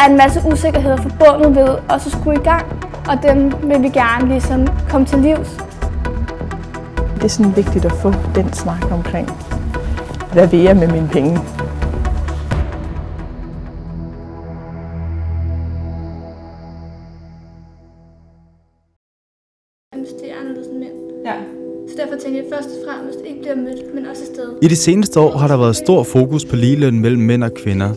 er en masse usikkerheder forbundet ved også at skulle i gang, og dem vil vi gerne ligesom komme til livs. Det er sådan vigtigt at få den snak omkring, hvad vil jeg med mine penge? Det anderledes end mænd. Ja. Så derfor tænker jeg først og fremmest ikke bliver mødt, men også et sted. I de seneste år har der været stor fokus på ligeløn mellem mænd og kvinder.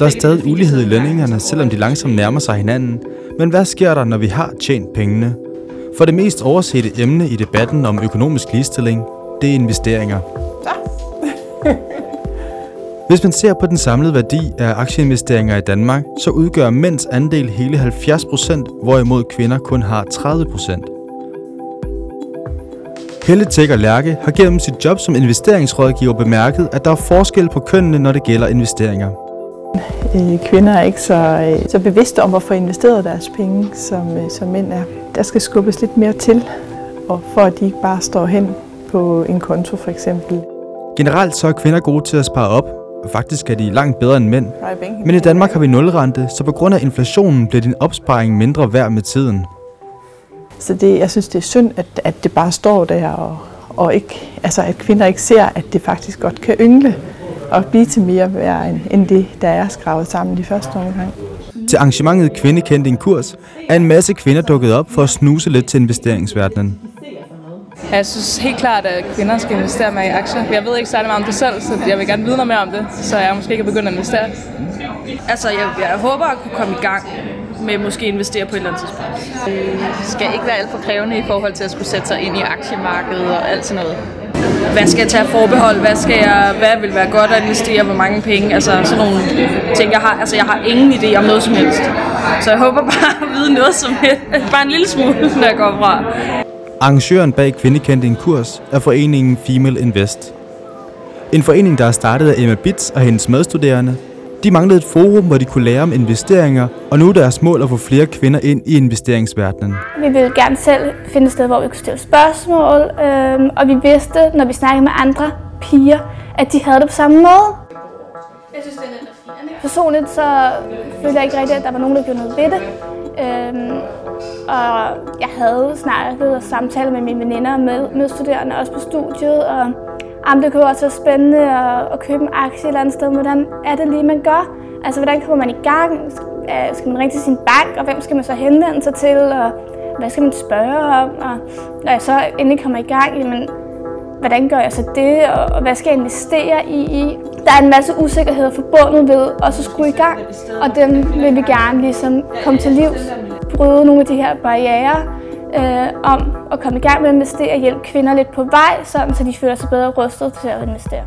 Der er stadig ulighed i er lønningerne, selvom de langsomt nærmer sig hinanden. Men hvad sker der, når vi har tjent pengene? For det mest oversete emne i debatten om økonomisk ligestilling, det er investeringer. Hvis man ser på den samlede værdi af aktieinvesteringer i Danmark, så udgør mænds andel hele 70% hvorimod kvinder kun har 30% Helle Tækker Lærke har gennem sit job som investeringsrådgiver bemærket, at der er forskel på kønnene, når det gælder investeringer. Øh, Kvinder er ikke så, øh, så bevidste om at få investeret deres penge, som, øh, som mænd er. Der skal skubbes lidt mere til, og for at de ikke bare står hen på en konto for eksempel. Generelt så er kvinder gode til at spare op, og faktisk er de langt bedre end mænd. Men i Danmark har vi nulrente, så på grund af inflationen bliver din opsparing mindre værd med tiden. Så det, jeg synes, det er synd, at, at det bare står der, og, og ikke, altså, at kvinder ikke ser, at det faktisk godt kan yngle og blive til mere værd, end, end det, der er skrevet sammen i første omgang. Til arrangementet Kvinde kendte en kurs, er en masse kvinder dukket op for at snuse lidt til investeringsverdenen. Jeg synes helt klart, at kvinder skal investere mere i aktier. Jeg ved ikke særlig meget om det selv, så jeg vil gerne vide noget mere om det, så jeg måske kan begynde at investere. Altså, jeg, jeg håber at kunne komme i gang med måske investere på et eller andet tidspunkt. skal ikke være alt for krævende i forhold til at skulle sætte sig ind i aktiemarkedet og alt sådan noget. Hvad skal jeg tage forbehold? Hvad, skal jeg, hvad vil være godt at investere? Hvor mange penge? Altså sådan nogle ting. Jeg har, altså, jeg har ingen idé om noget som helst. Så jeg håber bare at vide noget som helst. Bare en lille smule, når jeg går fra. Arrangøren bag Kvindekendte en kurs er foreningen Female Invest. En forening, der er startet af Emma Bits og hendes medstuderende. De manglede et forum, hvor de kunne lære om investeringer, og nu er deres mål at få flere kvinder ind i investeringsverdenen. Vi ville gerne selv finde et sted, hvor vi kunne stille spørgsmål, øhm, og vi vidste, når vi snakkede med andre piger, at de havde det på samme måde. Jeg synes, det er lidt fint. Personligt så følte jeg ikke rigtigt, at der var nogen, der gjorde noget ved det. Øhm, og jeg havde snakket og samtalet med mine veninder og med, medstuderende, også på studiet, og jamen, det kunne også være spændende at, at købe en aktie et eller andet sted. Hvordan er det lige, man gør? Altså, hvordan kommer man i gang? Øh, skal man ringe til sin bank, og hvem skal man så henvende sig til? Og hvad skal man spørge om? Og når jeg så endelig kommer i gang, jamen, hvordan gør jeg så det? Og, hvad skal jeg investere i? Der er en masse usikkerheder forbundet ved at så skulle i gang, og dem vil vi gerne ligesom komme til livs. Bryde nogle af de her barriere øh, om at komme i gang med at investere og hjælpe kvinder lidt på vej, sådan, så de føler sig bedre rustet til at investere.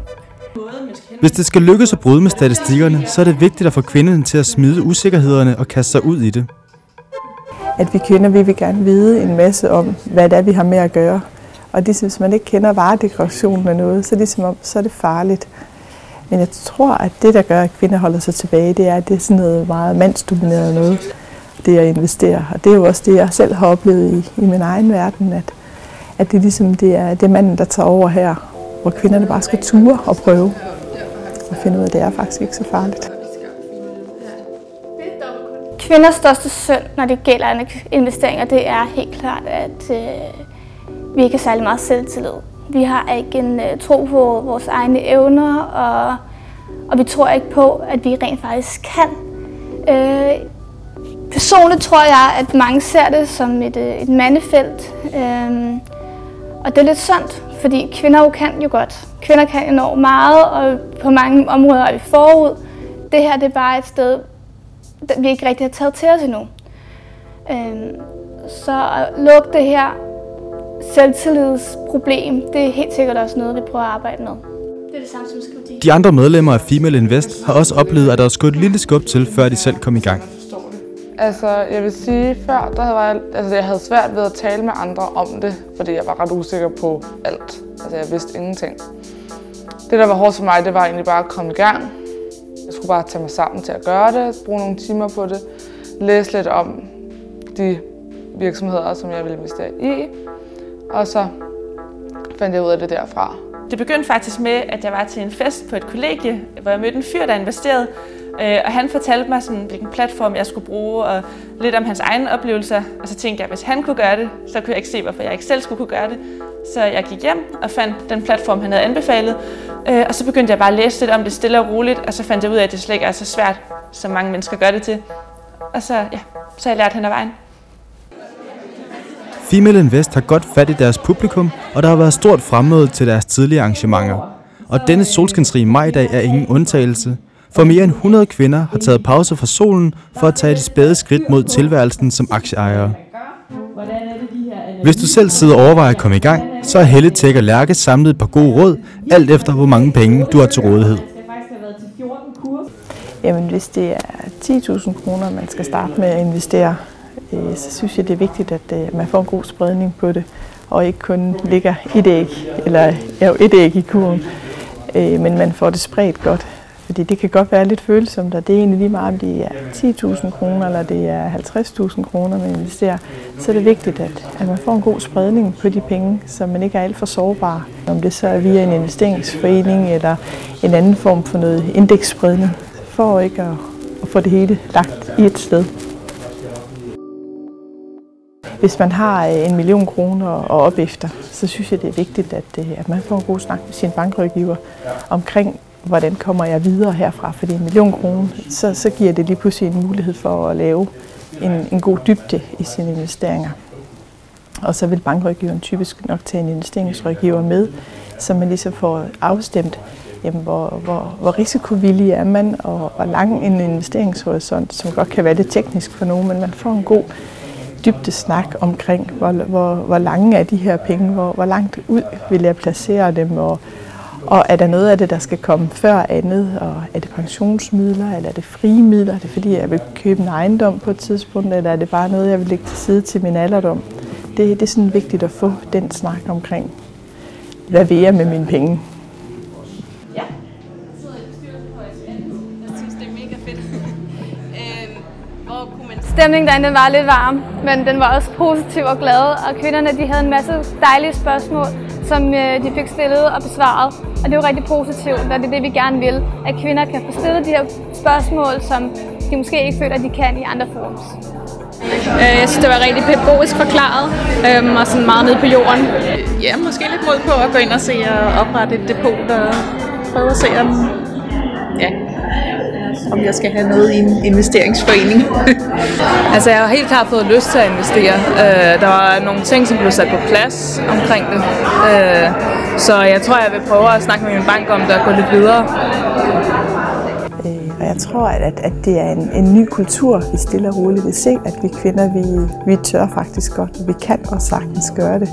Hvis det skal lykkes at bryde med statistikkerne, så er det vigtigt at få kvinderne til at smide usikkerhederne og kaste sig ud i det. At vi kvinder, vi vil gerne vide en masse om, hvad det er, vi har med at gøre. Og det, hvis man ikke kender varedekorationen af noget, så, er det, som om, så er det farligt. Men jeg tror, at det, der gør, at kvinder holder sig tilbage, det er, at det er sådan noget meget mandsdomineret noget, det at investere. Og det er jo også det, jeg selv har oplevet i, i min egen verden, at, at det, ligesom, det, er, det er manden, der tager over her, hvor kvinderne bare skal ture og prøve og finde ud af, at det er faktisk ikke så farligt. Kvinders største synd, når det gælder investeringer, det er helt klart, at øh, vi ikke har særlig meget selvtillid. Vi har ikke en øh, tro på vores egne evner, og, og vi tror ikke på, at vi rent faktisk kan. Øh, personligt tror jeg, at mange ser det som et, øh, et mandefelt, øh, og det er lidt sundt, fordi kvinder jo kan jo godt. Kvinder kan enormt meget, og på mange områder er vi forud. Det her det er bare et sted, vi ikke rigtig har taget til os endnu. Øhm, så at lukke det her selvtillidsproblem, det er helt sikkert også noget, vi prøver at arbejde med. Det er det samme som De andre medlemmer af Female Invest har også oplevet, at der er skudt et lille skub til, før de selv kom i gang. Altså, jeg vil sige, før der var jeg, altså, jeg havde svært ved at tale med andre om det, fordi jeg var ret usikker på alt. Altså, jeg vidste ingenting. Det, der var hårdt for mig, det var egentlig bare at komme i gang. Jeg skulle bare tage mig sammen til at gøre det, bruge nogle timer på det, læse lidt om de virksomheder, som jeg ville investere i, og så fandt jeg ud af det derfra. Det begyndte faktisk med, at jeg var til en fest på et kollegie, hvor jeg mødte en fyr, der investerede. Øh, og han fortalte mig, sådan, hvilken platform jeg skulle bruge, og lidt om hans egne oplevelser. Og så tænkte jeg, at hvis han kunne gøre det, så kunne jeg ikke se, hvorfor jeg ikke selv skulle kunne gøre det. Så jeg gik hjem og fandt den platform, han havde anbefalet. Øh, og så begyndte jeg bare at læse lidt om det stille og roligt, og så fandt jeg ud af, at det slet ikke er så svært, som mange mennesker gør det til. Og så, ja, så har jeg lært hen ad vejen. Female Invest har godt fat i deres publikum, og der har været stort fremmøde til deres tidlige arrangementer. Og denne solskinsrige majdag er ingen undtagelse, for mere end 100 kvinder har taget pause fra solen for at tage et spæde skridt mod tilværelsen som aktieejere. Hvis du selv sidder og overvejer at komme i gang, så er Helle Tæk og Lærke samlet et par gode råd, alt efter hvor mange penge du har til rådighed. Jamen, hvis det er 10.000 kroner, man skal starte med at investere, øh, så synes jeg, det er vigtigt, at øh, man får en god spredning på det, og ikke kun ligger et æg, eller ja, et æg i kurven, øh, men man får det spredt godt. Fordi det kan godt være lidt følsomt, og det er egentlig lige meget, om det er 10.000 kroner eller det er 50.000 kroner, man investerer. Så er det vigtigt, at, at man får en god spredning på de penge, så man ikke er alt for sårbar. Om det så er via en investeringsforening eller en anden form for noget indeksspredning, for ikke at, at få det hele lagt i et sted. Hvis man har øh, en million kroner og op efter, så synes jeg, det er vigtigt, at, øh, at man får en god snak med sin bankrådgiver omkring, hvordan kommer jeg videre herfra? Fordi en million kroner, så, så giver det lige pludselig en mulighed for at lave en, en god dybde i sine investeringer. Og så vil bankrådgiveren typisk nok tage en investeringsrådgiver med, så man ligesom får afstemt, jamen, hvor, hvor, hvor risikovillig er man, og hvor lang en investeringshorisont, som godt kan være det teknisk for nogen, men man får en god dybde snak omkring, hvor, hvor, hvor lange er de her penge, hvor, hvor langt ud vil jeg placere dem, og, og er der noget af det, der skal komme før andet? Og er det pensionsmidler, eller er det frie midler? Er det fordi, jeg vil købe en ejendom på et tidspunkt, eller er det bare noget, jeg vil lægge til side til min alderdom? Det, det er sådan vigtigt at få den snak omkring, hvad vil jeg med mine penge? Stemningen derinde var lidt varm, men den var også positiv og glad, og kvinderne de havde en masse dejlige spørgsmål, som øh, de fik stillet og besvaret. Og det var rigtig positivt, og det er det, vi gerne vil, at kvinder kan få stillet de her spørgsmål, som de måske ikke føler, at de kan i andre forums. Øh, jeg synes, det var rigtig pædagogisk forklaret, øhm, og sådan meget nede på jorden. Ja, måske lidt mod på at gå ind og se og oprette et depot, og prøve at se, om, ja, om jeg skal have noget i en investeringsforening. altså jeg har helt klart fået lyst til at investere. Uh, der var nogle ting, som blev sat på plads omkring det. Uh, så jeg tror, jeg vil prøve at snakke med min bank om det og gå lidt videre. Øh, og jeg tror, at, at det er en, en ny kultur, vi stille og roligt vil se, at vi kvinder, vi, vi tør faktisk godt, og vi kan også sagtens gøre det.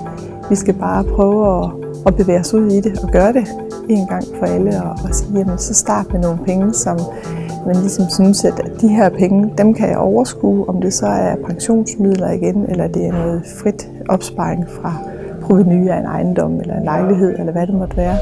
Vi skal bare prøve at, at bevæge os ud i det og gøre det en gang for alle, og, og sige, jamen så start med nogle penge, som man ligesom synes, at de her penge, dem kan jeg overskue, om det så er pensionsmidler igen, eller det er noget frit opsparing fra proveny af en ejendom, eller en lejlighed, eller hvad det måtte være.